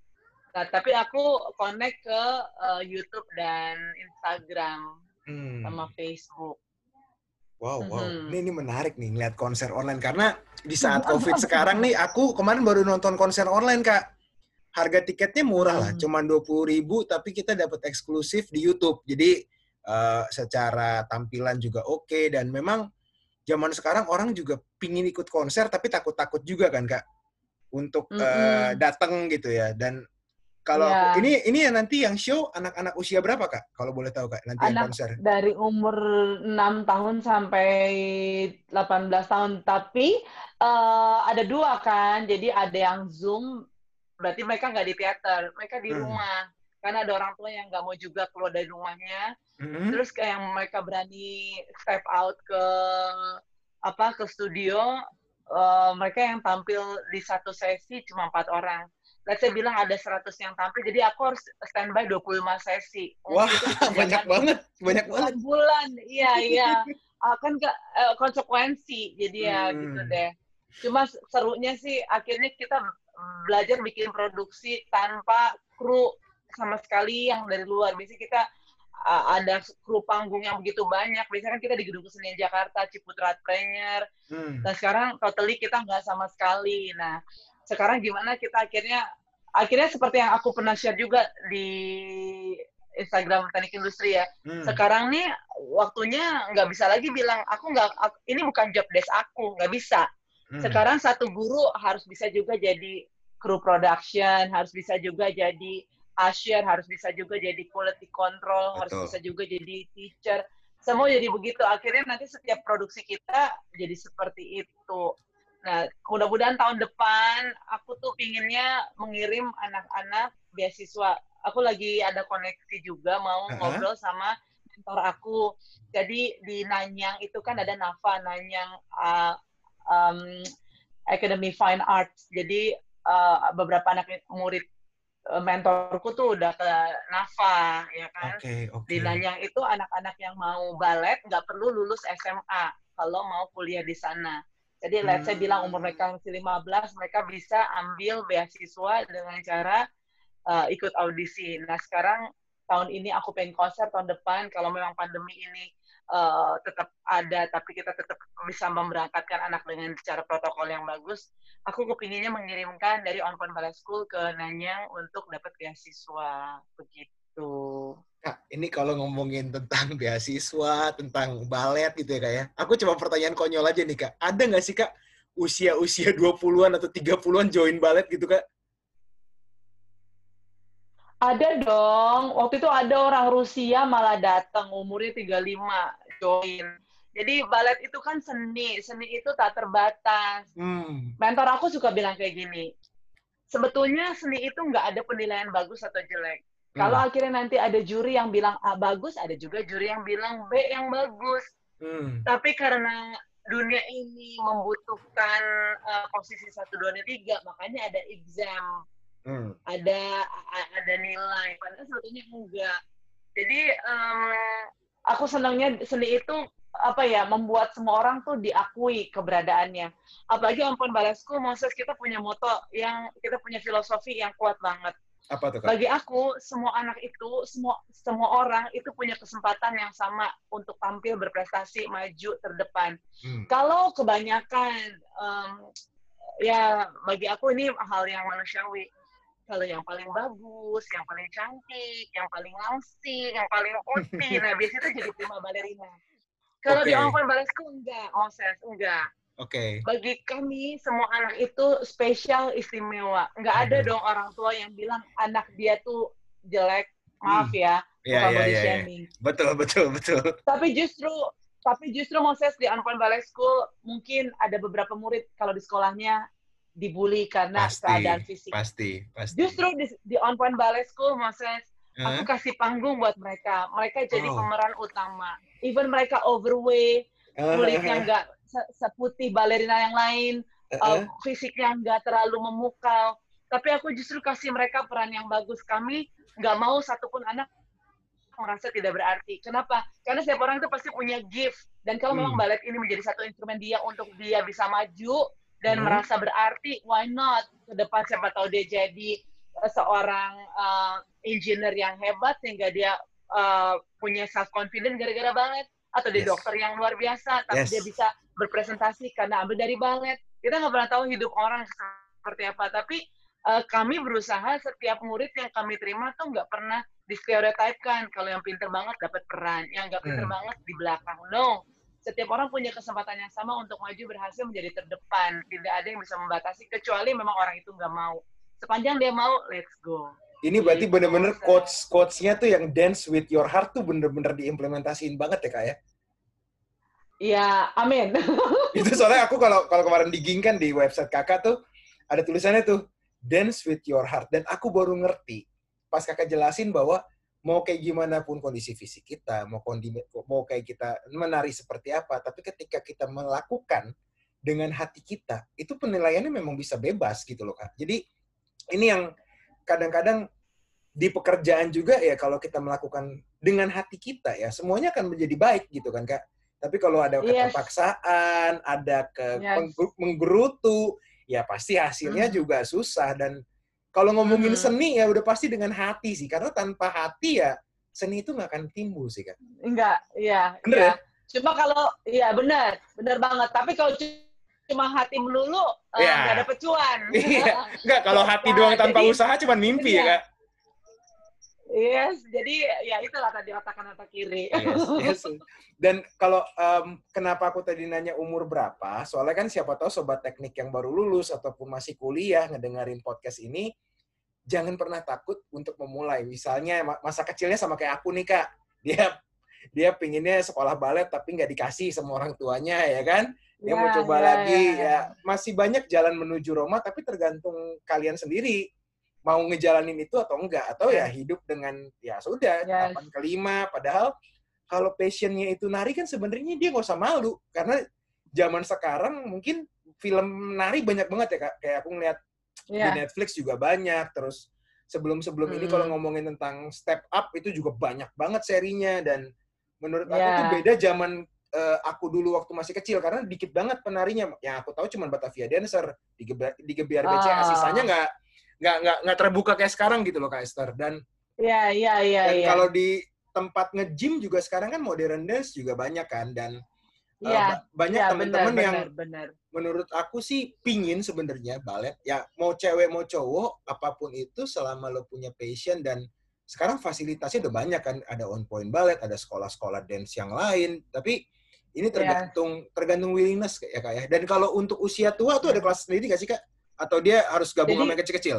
Speaker 2: Nah, tapi aku connect ke uh, YouTube dan Instagram hmm. sama Facebook.
Speaker 1: Wow, wow. Hmm. Ini, ini menarik nih ngeliat konser online karena di saat COVID sekarang nih aku kemarin baru nonton konser online kak. Harga tiketnya murah lah, hmm. cuma dua puluh ribu, tapi kita dapat eksklusif di YouTube. Jadi uh, secara tampilan juga oke okay, dan memang zaman sekarang orang juga pingin ikut konser tapi takut-takut juga kan kak untuk mm -hmm. uh, datang gitu ya. Dan kalau yeah. ini ini ya nanti yang show anak-anak usia berapa kak? Kalau boleh tahu kak nanti
Speaker 2: anak
Speaker 1: yang konser.
Speaker 2: Dari umur 6 tahun sampai 18 tahun. Tapi uh, ada dua kan. Jadi ada yang zoom. Berarti mereka nggak di teater, mereka di hmm. rumah. Karena ada orang tua yang nggak mau juga keluar dari rumahnya. Hmm. Terus kayak yang mereka berani step out ke apa ke studio. Uh, mereka yang tampil di satu sesi cuma empat orang let's say bilang ada 100 yang tampil, jadi aku harus standby 25 sesi.
Speaker 1: Wah, banyak banget, banyak banget.
Speaker 2: Bulan, iya, iya. Akan ke uh, konsekuensi, jadi ya hmm. gitu deh. Cuma serunya sih, akhirnya kita belajar bikin produksi tanpa kru sama sekali yang dari luar. Biasanya kita uh, ada kru panggung yang begitu banyak. Biasanya kan kita di Gedung Kesenian Jakarta, Ciputra Trainer. Hmm. Dan sekarang totally kita nggak sama sekali. Nah, sekarang gimana kita akhirnya akhirnya seperti yang aku pernah share juga di Instagram teknik industri ya. Hmm. Sekarang nih waktunya nggak bisa lagi bilang aku nggak ini bukan job desk aku nggak bisa. Hmm. Sekarang satu guru harus bisa juga jadi crew production, harus bisa juga jadi usher, harus bisa juga jadi quality control, Betul. harus bisa juga jadi teacher. Semua jadi begitu. Akhirnya nanti setiap produksi kita jadi seperti itu. Nah, mudah-mudahan tahun depan aku tuh pinginnya mengirim anak-anak beasiswa. Aku lagi ada koneksi juga mau uh-huh. ngobrol sama mentor aku. Jadi di Nanyang itu kan ada NAFA, Nanyang uh, um, Academy Fine Arts. Jadi uh, beberapa anak murid uh, mentorku tuh udah ke NAFA, ya kan?
Speaker 1: Okay, okay.
Speaker 2: Di Nanyang itu anak-anak yang mau balet nggak perlu lulus SMA kalau mau kuliah di sana. Jadi hmm. let's say bilang umur mereka masih 15, mereka bisa ambil beasiswa dengan cara uh, ikut audisi. Nah sekarang tahun ini aku pengen konser, tahun depan kalau memang pandemi ini uh, tetap ada, tapi kita tetap bisa memberangkatkan anak dengan cara protokol yang bagus, aku kepinginnya mengirimkan dari On Ballet School ke Nanyang untuk dapat beasiswa. Begitu.
Speaker 1: Kak, ini kalau ngomongin tentang beasiswa, tentang balet gitu ya Kak ya. Aku coba pertanyaan konyol aja nih Kak. Ada nggak sih Kak usia-usia 20-an atau 30-an join balet gitu Kak?
Speaker 2: Ada dong. Waktu itu ada orang Rusia malah datang umurnya 35 join. Jadi balet itu kan seni, seni itu tak terbatas. Hmm. Mentor aku suka bilang kayak gini, sebetulnya seni itu nggak ada penilaian bagus atau jelek kalau hmm. akhirnya nanti ada juri yang bilang A bagus, ada juga juri yang bilang B yang bagus. Hmm. Tapi karena dunia ini membutuhkan uh, posisi satu dua tiga, makanya ada exam, hmm. ada ada nilai. Padahal sebetulnya enggak. Jadi um, aku senangnya seni itu apa ya membuat semua orang tuh diakui keberadaannya. Apalagi Ampun Balesku, Moses kita punya moto yang kita punya filosofi yang kuat banget
Speaker 1: Apa tuh, Kak?
Speaker 2: Bagi aku, semua anak itu, semua semua orang itu punya kesempatan yang sama untuk tampil berprestasi, maju terdepan. Hmm. Kalau kebanyakan, um, ya bagi aku ini hal yang manusiawi. Kalau yang paling bagus, yang paling cantik, yang paling langsing, yang paling putih, nah biasanya itu jadi prima balerina. Kalau okay. di Ongkon Balesku enggak, Moses, enggak.
Speaker 1: Oke. Okay.
Speaker 2: Bagi kami semua anak itu spesial istimewa. Enggak ada dong orang tua yang bilang anak dia tuh jelek. Maaf hmm. ya,
Speaker 1: yeah, yeah, yeah, shaming. Yeah. Betul, betul, betul.
Speaker 2: Tapi justru tapi justru Moses di Ongkon Ballet School mungkin ada beberapa murid kalau di sekolahnya dibully karena pasti, keadaan fisik.
Speaker 1: Pasti, pasti.
Speaker 2: Justru di, di On Point Ballet School, Moses, uh aku kasih panggung buat mereka. Mereka jadi oh. pemeran utama. Even mereka overweight, kulitnya nggak seputih balerina yang lain, uh, fisiknya nggak terlalu memukau. Tapi aku justru kasih mereka peran yang bagus. Kami nggak mau satupun anak merasa tidak berarti. Kenapa? Karena setiap orang itu pasti punya gift. Dan kalau hmm. memang balet ini menjadi satu instrumen dia untuk dia bisa maju dan hmm. merasa berarti, why not? Ke depan siapa tahu dia jadi uh, seorang uh, engineer yang hebat sehingga dia uh, punya self confidence gara-gara balet atau dia yes. dokter yang luar biasa tapi yes. dia bisa berpresentasi karena ambil dari balet. Kita nggak pernah tahu hidup orang seperti apa, tapi uh, kami berusaha setiap murid yang kami terima tuh nggak pernah distereotipkan kalau yang pinter banget dapat peran, yang nggak pinter hmm. banget di belakang. No, setiap orang punya kesempatan yang sama untuk maju berhasil menjadi terdepan. Tidak ada yang bisa membatasi kecuali memang orang itu nggak mau. Sepanjang dia mau, let's go.
Speaker 1: Ini berarti gitu, bener-bener coach coachnya tuh yang dance with your heart tuh bener-bener diimplementasiin banget ya kak ya?
Speaker 2: Iya, amin.
Speaker 1: itu soalnya aku kalau kalau kemarin diging kan di website kakak tuh ada tulisannya tuh dance with your heart dan aku baru ngerti pas kakak jelasin bahwa mau kayak gimana pun kondisi fisik kita, mau kondi, mau kayak kita menari seperti apa, tapi ketika kita melakukan dengan hati kita, itu penilaiannya memang bisa bebas gitu loh kak. Jadi ini yang kadang-kadang di pekerjaan juga ya kalau kita melakukan dengan hati kita ya semuanya akan menjadi baik gitu kan kak tapi kalau ada yes. keterpaksaan, ada ke yes. menggerutu, ya pasti hasilnya hmm. juga susah. Dan kalau ngomongin hmm. seni ya udah pasti dengan hati sih. Karena tanpa hati ya seni itu nggak akan timbul sih kan?
Speaker 2: Enggak, iya.
Speaker 1: Bener
Speaker 2: iya.
Speaker 1: ya?
Speaker 2: Cuma kalau, iya benar, benar banget. Tapi kalau cuma hati melulu, eh, ya. nggak uh, ada pecuan.
Speaker 1: Iya, nggak kalau hati doang tanpa Jadi, usaha cuma mimpi ya, iya. ya kak?
Speaker 2: Yes, jadi ya itulah tadi otak kanan otak kiri. Yes, yes.
Speaker 1: Dan kalau um, kenapa aku tadi nanya umur berapa? Soalnya kan siapa tahu sobat teknik yang baru lulus ataupun masih kuliah ngedengerin podcast ini, jangan pernah takut untuk memulai. Misalnya masa kecilnya sama kayak aku nih kak, dia dia pinginnya sekolah balet tapi nggak dikasih sama orang tuanya ya kan? Dia ya, mau coba ya, lagi ya, ya. ya. Masih banyak jalan menuju Roma tapi tergantung kalian sendiri mau ngejalanin itu atau enggak? Atau ya hidup dengan ya sudah yes. kapan kelima. Padahal kalau passionnya itu nari kan sebenarnya dia nggak usah malu. Karena zaman sekarang mungkin film nari banyak banget ya kak. Kayak aku ngeliat yeah. di Netflix juga banyak. Terus sebelum sebelum hmm. ini kalau ngomongin tentang step up itu juga banyak banget serinya. Dan menurut yeah. aku tuh beda zaman uh, aku dulu waktu masih kecil. Karena dikit banget penarinya. Yang aku tahu cuma Batavia Dancer. Di Gebiar, di Gebiar BCA oh. sisanya nggak nggak nggak nggak terbuka kayak sekarang gitu loh kak Esther dan
Speaker 2: Iya, iya, iya.
Speaker 1: Dan ya. kalau di tempat nge-gym juga sekarang kan modern dance juga banyak kan dan ya, uh, banyak ya, teman-teman yang benar. menurut aku sih pingin sebenarnya balet ya mau cewek mau cowok apa pun itu selama lo punya passion dan sekarang fasilitasnya udah banyak kan ada on point ballet ada sekolah-sekolah dance yang lain tapi ini iya. tergantung ya. tergantung willingness ya kak ya dan kalau untuk usia tua tuh ada kelas sendiri gak sih kak atau dia harus gabung jadi, sama yang kecil-kecil?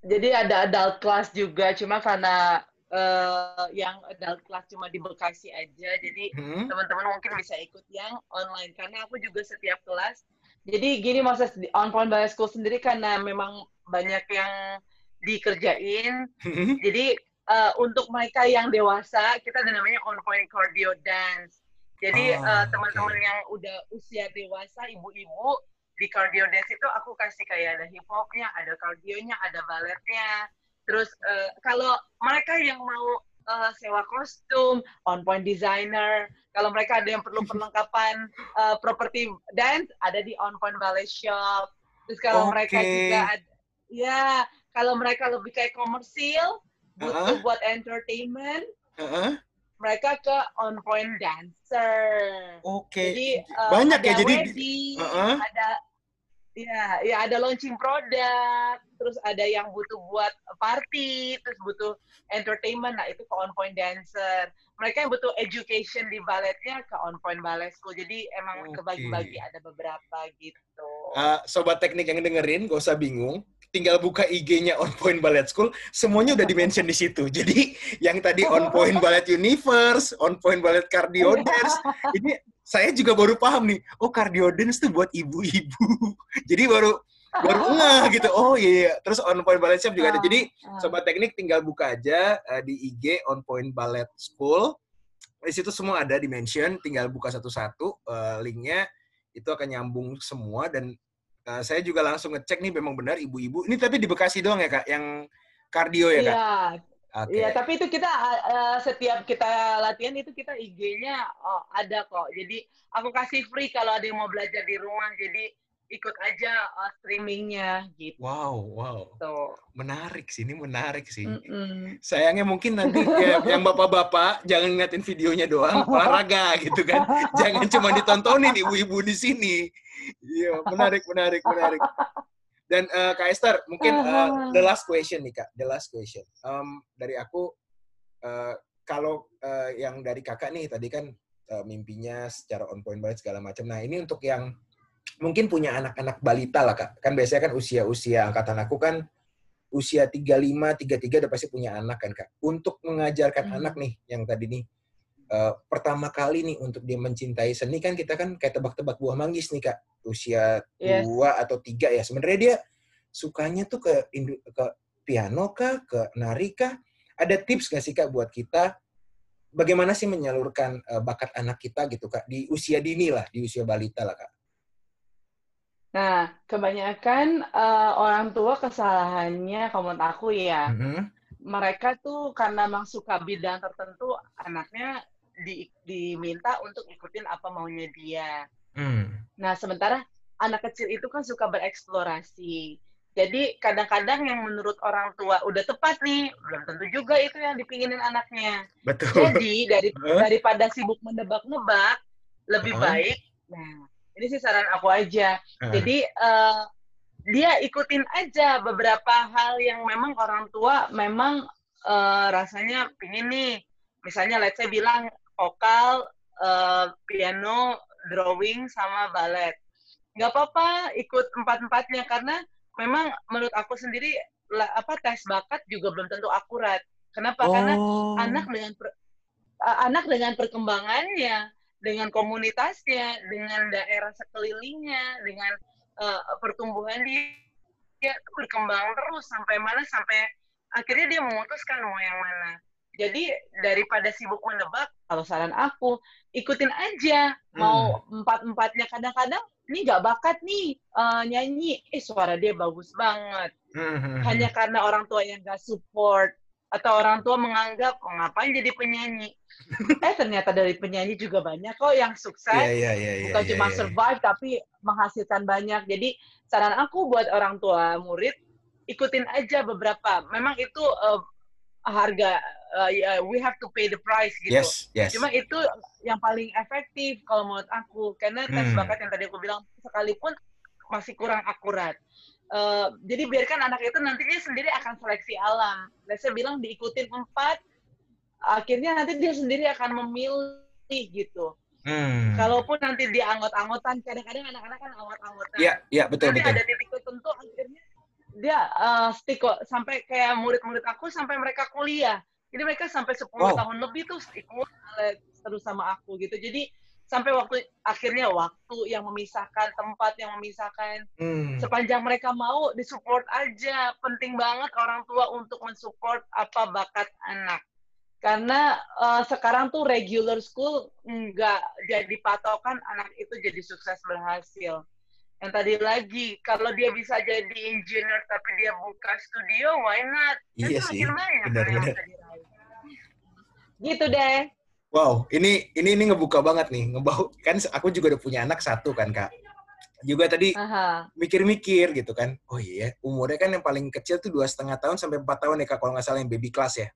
Speaker 2: Jadi ada adult class juga, cuma karena uh, yang adult class cuma di Bekasi aja, jadi hmm. teman-teman mungkin bisa ikut yang online. Karena aku juga setiap kelas, jadi gini maksud on point ballet school sendiri karena memang banyak yang dikerjain, hmm. jadi uh, untuk mereka yang dewasa kita ada namanya on point cardio dance. Jadi oh, uh, teman-teman okay. yang udah usia dewasa, ibu-ibu di cardio dance itu aku kasih kayak ada hip hopnya, ada cardionya, ada baletnya. Terus uh, kalau mereka yang mau uh, sewa kostum, on point designer, kalau mereka ada yang perlu perlengkapan uh, property dance, ada di on point ballet shop. Terus kalau okay. mereka juga ada, ya kalau mereka lebih kayak komersil, butuh uh-huh. buat entertainment, uh-huh. mereka ke on point dancer.
Speaker 1: Oke. Okay. Jadi uh, banyak ya jadi
Speaker 2: wedding, uh-huh. ada ya ya ada launching produk, terus ada yang butuh buat party, terus butuh entertainment, nah itu ke on point dancer mereka yang butuh education di balletnya ke on point ballet school. Jadi emang okay. kebagi-bagi ada beberapa gitu.
Speaker 1: Uh, sobat teknik yang dengerin, gak usah bingung. Tinggal buka IG-nya On Point Ballet School, semuanya udah dimention di situ. Jadi yang tadi On Point Ballet Universe, On Point Ballet Cardio Dance, ini saya juga baru paham nih. Oh, Cardio Dance tuh buat ibu-ibu. Jadi baru baru ngeh gitu. Oh iya, iya. Terus On Point Ballet Shop juga ada. Jadi ah, ah. sobat teknik tinggal buka aja uh, di IG On Point Ballet School. Di situ semua ada di mention, tinggal buka satu-satu uh, linknya itu akan nyambung semua dan uh, saya juga langsung ngecek nih memang benar ibu-ibu. Ini tapi di Bekasi doang ya kak, yang kardio ya kak?
Speaker 2: Iya. Okay. Iya, tapi itu kita uh, setiap kita latihan itu kita IG-nya oh, ada kok. Jadi aku kasih free kalau ada yang mau belajar di rumah. Jadi ikut aja uh, streamingnya gitu.
Speaker 1: Wow, wow. Menarik sih, ini menarik sih. Mm -mm. Sayangnya mungkin nanti ya, yang bapak-bapak jangan ngeliatin videonya doang, olahraga gitu kan. Jangan cuma ditontonin ibu-ibu di sini. Iya, menarik, menarik, menarik. Dan uh, Kak Esther, mungkin uh, the last question nih Kak, the last question. Um, dari aku, uh, kalau uh, yang dari kakak nih tadi kan uh, mimpinya secara on point banget segala macam. Nah ini untuk yang mungkin punya anak-anak balita lah kak. Kan biasanya kan usia-usia angkatan aku kan usia 35, 33 udah pasti punya anak kan kak. Untuk mengajarkan hmm. anak nih yang tadi nih uh, pertama kali nih untuk dia mencintai seni kan kita kan kayak tebak-tebak buah manggis nih kak. Usia yes. dua atau tiga ya. Sebenarnya dia sukanya tuh ke ke piano kah, ke nari kah? Ada tips gak sih kak buat kita bagaimana sih menyalurkan uh, bakat anak kita gitu kak di usia dini lah, di usia balita lah kak?
Speaker 2: Nah, kebanyakan uh, orang tua kesalahannya, kalau menurut aku ya, mm-hmm. mereka tuh karena memang suka bidang tertentu, anaknya di, diminta untuk ikutin apa maunya dia. Mm. Nah, sementara anak kecil itu kan suka bereksplorasi. Jadi kadang-kadang yang menurut orang tua udah tepat nih, belum tentu juga itu yang dipinginin anaknya.
Speaker 1: Betul.
Speaker 2: Jadi dari, daripada sibuk menebak-nebak, lebih uh-huh. baik. Nah, ini sih saran aku aja. Uh. Jadi uh, dia ikutin aja beberapa hal yang memang orang tua memang uh, rasanya pingin nih. Misalnya let's say bilang vokal, uh, piano, drawing sama ballet. Nggak apa-apa ikut empat-empatnya karena memang menurut aku sendiri apa tes bakat juga belum tentu akurat. Kenapa? Oh. Karena anak dengan per, anak dengan perkembangannya dengan komunitasnya, dengan daerah sekelilingnya, dengan uh, pertumbuhan dia, dia berkembang terus sampai mana sampai akhirnya dia memutuskan mau yang mana. Jadi daripada sibuk menebak, kalau saran aku ikutin aja mau hmm. empat empatnya kadang-kadang ini nggak bakat nih uh, nyanyi, eh suara dia bagus banget. Hmm. hmm, hmm. Hanya karena orang tua yang nggak support atau orang tua menganggap oh, ngapain jadi penyanyi? Eh ternyata dari penyanyi juga banyak kok yang sukses. Yeah, yeah, yeah, yeah, bukan yeah, cuma yeah, survive yeah. tapi menghasilkan banyak. Jadi saran aku buat orang tua murid ikutin aja beberapa. Memang itu uh, harga uh, yeah, we have to pay the price gitu.
Speaker 1: Yes, yes.
Speaker 2: cuma itu yang paling efektif kalau menurut aku. Karena tes hmm. bakat yang tadi aku bilang sekalipun masih kurang akurat Uh, jadi biarkan anak itu nantinya sendiri akan seleksi alam. Saya bilang diikutin empat, akhirnya nanti dia sendiri akan memilih gitu. Hmm. Kalaupun nanti dia anggot-anggotan, kadang-kadang anak-anak kan anggot-anggotan.
Speaker 1: Iya, iya betul
Speaker 2: nanti
Speaker 1: betul.
Speaker 2: ada titik tertentu akhirnya dia uh, stick kok sampai kayak murid-murid aku sampai mereka kuliah. Jadi mereka sampai 10 wow. tahun lebih tuh ikut terus sama aku gitu. Jadi sampai waktu akhirnya waktu yang memisahkan tempat yang memisahkan. Hmm. sepanjang mereka mau disupport aja. Penting banget orang tua untuk mensupport apa bakat anak. Karena uh, sekarang tuh regular school nggak jadi patokan anak itu jadi sukses berhasil. Yang tadi lagi kalau dia bisa jadi engineer tapi dia buka studio why not?
Speaker 1: Iya sih. benar-benar
Speaker 2: gitu deh
Speaker 1: Wow, ini ini ini ngebuka banget nih, ngebau kan aku juga udah punya anak satu kan kak. juga tadi mikir-mikir gitu kan. Oh iya, umurnya kan yang paling kecil tuh dua setengah tahun sampai empat tahun ya kak kalau nggak salah yang baby class ya.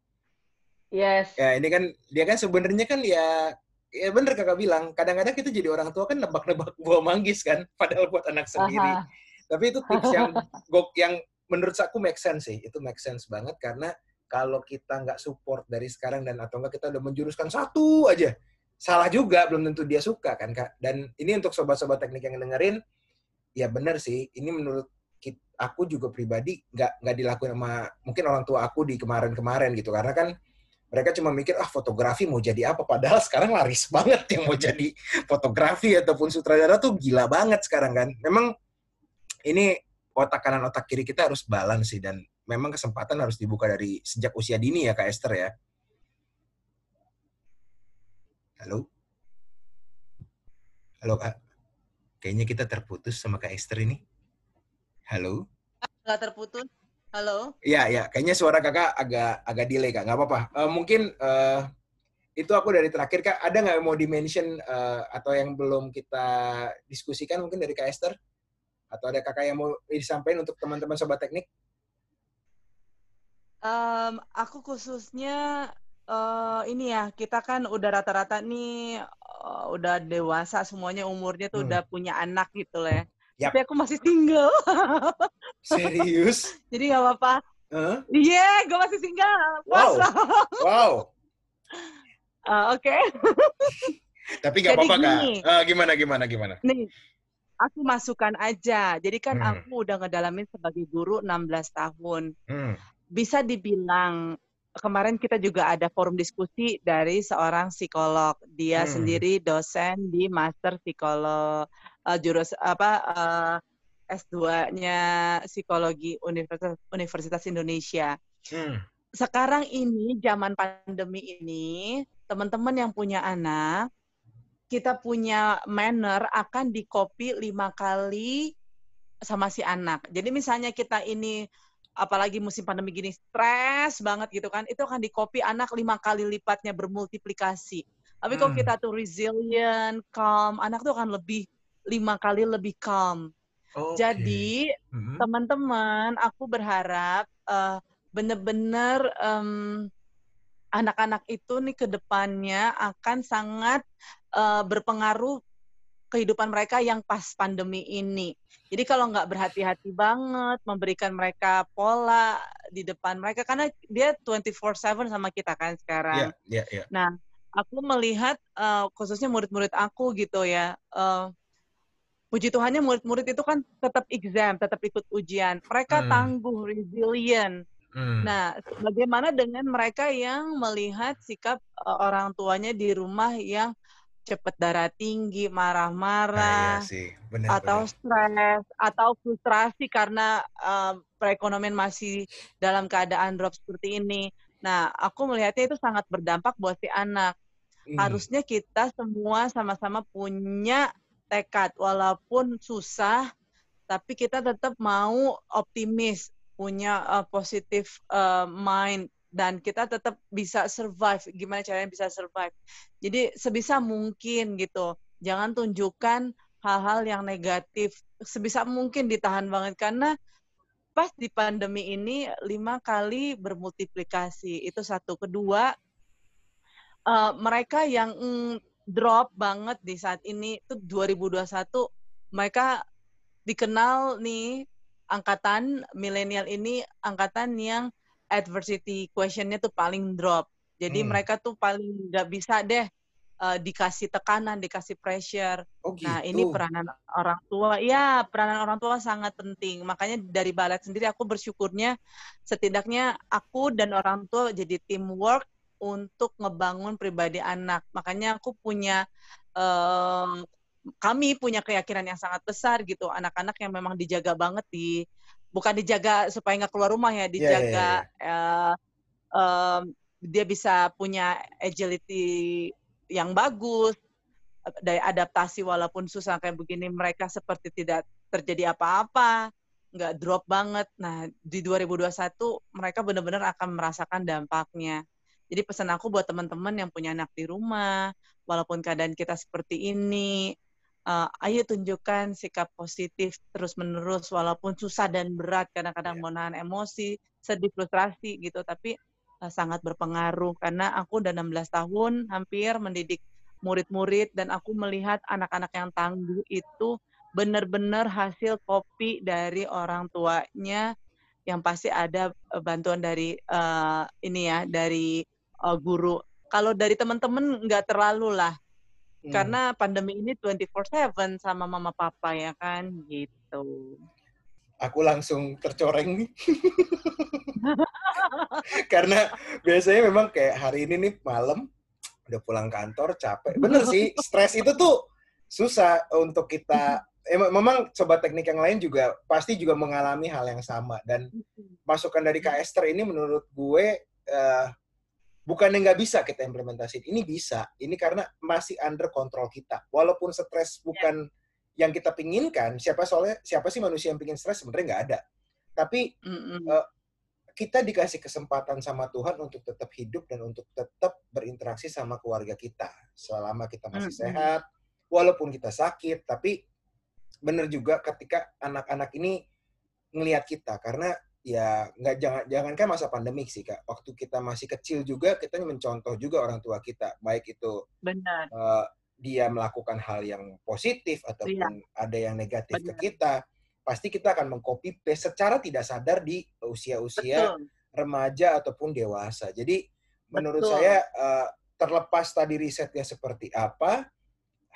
Speaker 2: Yes.
Speaker 1: Ya ini kan dia kan sebenarnya kan ya ya bener kakak bilang kadang-kadang kita jadi orang tua kan nebak-nebak buah manggis kan padahal buat anak sendiri. Aha. Tapi itu tips yang gok yang menurut aku make sense sih. Itu make sense banget karena kalau kita nggak support dari sekarang dan atau enggak kita udah menjuruskan satu aja salah juga belum tentu dia suka kan kak. Dan ini untuk sobat-sobat teknik yang dengerin ya benar sih ini menurut aku juga pribadi nggak nggak dilakukan sama mungkin orang tua aku di kemarin-kemarin gitu. Karena kan mereka cuma mikir ah fotografi mau jadi apa? Padahal sekarang laris banget yang mau jadi fotografi ataupun sutradara tuh gila banget sekarang kan. Memang ini otak kanan otak kiri kita harus balance sih dan memang kesempatan harus dibuka dari sejak usia dini ya kak Esther ya halo halo kak Kayaknya kita terputus sama Kak Esther ini. Halo?
Speaker 2: Nggak terputus. Halo?
Speaker 1: Iya, iya. Kayaknya suara kakak agak agak delay, Kak. Nggak apa-apa. Uh, mungkin uh, itu aku dari terakhir, Kak. Ada nggak mau di-mention uh, atau yang belum kita diskusikan mungkin dari Kak Esther? Atau ada kakak yang mau disampaikan untuk teman-teman Sobat Teknik?
Speaker 2: Um, aku khususnya uh, ini ya, kita kan udah rata-rata nih uh, udah dewasa semuanya umurnya tuh hmm. udah punya anak gitu lah. Ya. Yep. Tapi aku masih single.
Speaker 1: Serius?
Speaker 2: Jadi nggak apa-apa. Iya, huh? yeah, gue masih single.
Speaker 1: Wow. wow.
Speaker 2: Uh, Oke. Okay.
Speaker 1: Tapi nggak apa-apa kak. Uh, gimana gimana gimana?
Speaker 2: Nih, aku masukkan aja. Jadi kan hmm. aku udah ngedalamin sebagai guru 16 tahun. Hmm. Bisa dibilang kemarin kita juga ada forum diskusi dari seorang psikolog. Dia hmm. sendiri dosen di Master Psikolog uh, jurus apa uh, eh, S2-nya Psikologi Universitas Universitas Indonesia. Hmm. Sekarang ini zaman pandemi ini, teman-teman yang punya anak, kita punya manner akan di copy lima kali sama si anak. Jadi misalnya kita ini apalagi musim pandemi gini stres banget gitu kan itu akan di copy anak lima kali lipatnya bermultiplikasi tapi hmm. kalau kita tuh resilient calm anak tuh akan lebih lima kali lebih calm okay. jadi hmm. teman-teman aku berharap uh, bener-bener um, anak-anak itu nih ke depannya akan sangat uh, berpengaruh kehidupan mereka yang pas pandemi ini. Jadi kalau nggak berhati-hati banget memberikan mereka pola di depan mereka karena dia 24/7 sama kita kan sekarang.
Speaker 1: Yeah, yeah, yeah.
Speaker 2: Nah, aku melihat uh, khususnya murid-murid aku gitu ya. Uh, puji Tuhannya murid-murid itu kan tetap exam, tetap ikut ujian. Mereka hmm. tangguh, resilient. Hmm. Nah, bagaimana dengan mereka yang melihat sikap uh, orang tuanya di rumah yang cepat darah tinggi, marah-marah, nah, iya atau stres, atau frustrasi karena uh, perekonomian masih dalam keadaan drop seperti ini. Nah, aku melihatnya itu sangat berdampak buat si anak. Hmm. Harusnya kita semua sama-sama punya tekad, walaupun susah, tapi kita tetap mau optimis, punya uh, positif uh, mind dan kita tetap bisa survive. Gimana caranya bisa survive? Jadi sebisa mungkin gitu, jangan tunjukkan hal-hal yang negatif. Sebisa mungkin ditahan banget karena pas di pandemi ini lima kali bermultiplikasi itu satu. Kedua, uh, mereka yang mm, drop banget di saat ini itu 2021 mereka dikenal nih angkatan milenial ini angkatan yang adversity questionnya tuh paling drop. Jadi hmm. mereka tuh paling nggak bisa deh uh, dikasih tekanan, dikasih pressure.
Speaker 1: Oh, gitu.
Speaker 2: Nah ini gitu. peranan orang tua, ya peranan orang tua sangat penting. Makanya dari balet sendiri aku bersyukurnya setidaknya aku dan orang tua jadi teamwork untuk ngebangun pribadi anak. Makanya aku punya um, kami punya keyakinan yang sangat besar gitu anak-anak yang memang dijaga banget di bukan dijaga supaya nggak keluar rumah ya, iya, iya, dijaga yeah, yeah, yeah. Uh, um, dia bisa punya agility yang bagus, dari adaptasi walaupun susah kayak begini mereka seperti tidak terjadi apa-apa, nggak drop banget. Nah di 2021 mereka benar-benar akan merasakan dampaknya. Jadi pesan aku buat teman-teman yang punya anak di rumah, walaupun keadaan kita seperti ini, uh, ayo tunjukkan sikap positif terus menerus walaupun susah dan berat kadang-kadang yeah. menahan emosi sedih frustrasi gitu tapi uh, sangat berpengaruh karena aku udah 16 tahun hampir mendidik murid-murid dan aku melihat anak-anak yang tangguh itu benar-benar hasil kopi dari orang tuanya yang pasti ada eh, bantuan dari uh, ini ya dari uh, guru. Kalau dari teman-teman nggak terlalu lah, hmm. karena pandemi ini 24/7 sama mama papa ya kan gitu.
Speaker 1: Aku langsung tercoreng nih. karena biasanya memang kayak hari ini nih malam udah pulang kantor capek. Bener sih, stres itu tuh susah untuk kita eh, memang sobat teknik yang lain juga pasti juga mengalami hal yang sama dan masukan dari Kak Esther ini menurut gue uh, bukan yang nggak bisa kita implementasi ini bisa. Ini karena masih under kontrol kita. Walaupun stres bukan yeah. yang kita pinginkan siapa soalnya siapa sih manusia yang pingin stres? Sebenarnya nggak ada. Tapi uh, kita dikasih kesempatan sama Tuhan untuk tetap hidup dan untuk tetap berinteraksi sama keluarga kita. Selama kita masih mm -hmm. sehat walaupun kita sakit tapi benar juga ketika anak-anak ini ngelihat kita. Karena ya nggak jangan jangankan masa pandemik sih kak waktu kita masih kecil juga kita mencontoh juga orang tua kita baik itu
Speaker 2: benar
Speaker 1: uh, dia melakukan hal yang positif ataupun iya. ada yang negatif benar. ke kita pasti kita akan mengcopy paste secara tidak sadar di usia-usia remaja ataupun dewasa jadi menurut Betul. saya uh, terlepas tadi risetnya seperti apa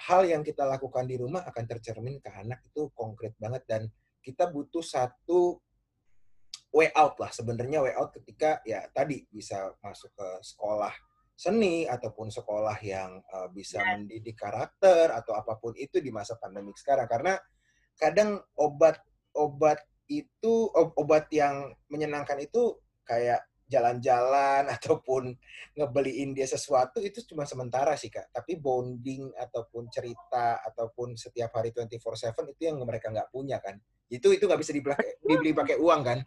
Speaker 1: hal yang kita lakukan di rumah akan tercermin ke anak itu konkret banget dan kita butuh satu way out lah sebenarnya way out ketika ya tadi bisa masuk ke sekolah seni ataupun sekolah yang uh, bisa ya. mendidik karakter atau apa pun itu di masa pandemik sekarang karena kadang obat obat itu obat yang menyenangkan itu kayak jalan-jalan ataupun ngebeliin dia sesuatu itu cuma sementara sih kak. Tapi bonding ataupun cerita ataupun setiap hari 24/7 itu yang mereka nggak punya kan. Itu itu nggak bisa dibeli, dibeli pakai uang kan.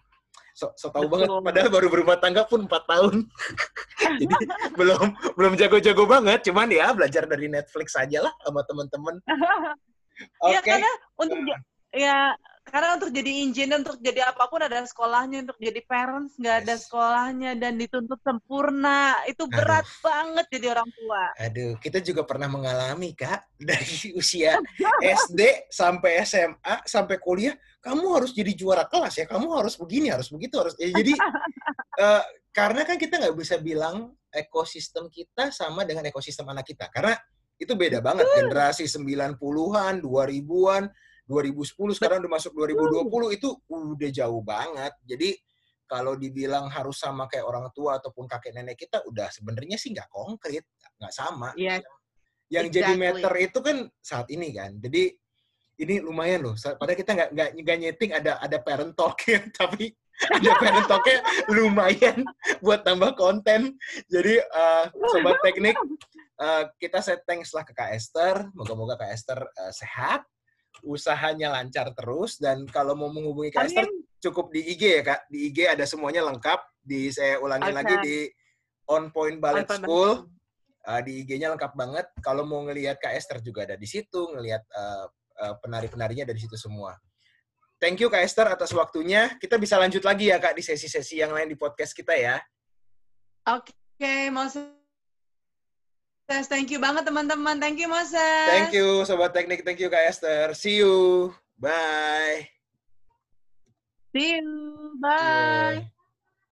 Speaker 1: So, so tahu banget. Padahal baru berumah tangga pun 4 tahun. Jadi belum belum jago-jago banget. Cuman ya belajar dari Netflix aja lah sama teman-teman.
Speaker 2: Oke. Okay. Ya karena untuk ya karena untuk jadi engineer, untuk jadi apa pun ada sekolahnya, untuk jadi parents nggak ada sekolahnya dan dituntut sempurna. Itu berat Aduh. banget jadi orang tua.
Speaker 1: Aduh, kita juga pernah mengalami kak dari usia SD sampai SMA sampai kuliah, kamu harus jadi juara kelas ya, kamu harus begini, harus begitu, harus. Ya, jadi uh, karena kan kita nggak bisa bilang ekosistem kita sama dengan ekosistem anak kita, karena itu beda banget generasi 90-an, 2000-an 2010 sekarang udah masuk 2020 itu udah jauh banget. Jadi kalau dibilang harus sama kayak orang tua ataupun kakek nenek kita udah sebenarnya sih nggak konkret, nggak sama.
Speaker 2: Iya.
Speaker 1: Yang exactly. jadi meter itu kan saat ini kan. Jadi ini lumayan loh. Padahal kita nggak nggak nggak nyeting ada ada parent talk ya, tapi ada parent talknya lumayan buat tambah konten. Jadi uh, sobat teknik uh, kita set thanks lah ke Kak Esther. Moga-moga Kak Esther uh, sehat usahanya lancar terus dan kalau mau menghubungi Kak Esther cukup di IG ya Kak. Di IG ada semuanya lengkap. Di saya ulangi okay. lagi di On Point Ballet On School. Uh, di IG-nya lengkap banget. Kalau mau ngelihat Kak Esther juga ada di situ, ngelihat uh, uh, penari-penarinya dari situ semua. Thank you Kak Esther atas waktunya. Kita bisa lanjut lagi ya Kak di sesi-sesi yang lain di podcast kita ya.
Speaker 2: Oke, okay, mau Moses. Thank you banget teman-teman. Thank you Moses.
Speaker 1: Thank you Sobat Teknik. Thank you Kak Esther. See you. Bye.
Speaker 2: See you. Bye. Yeah.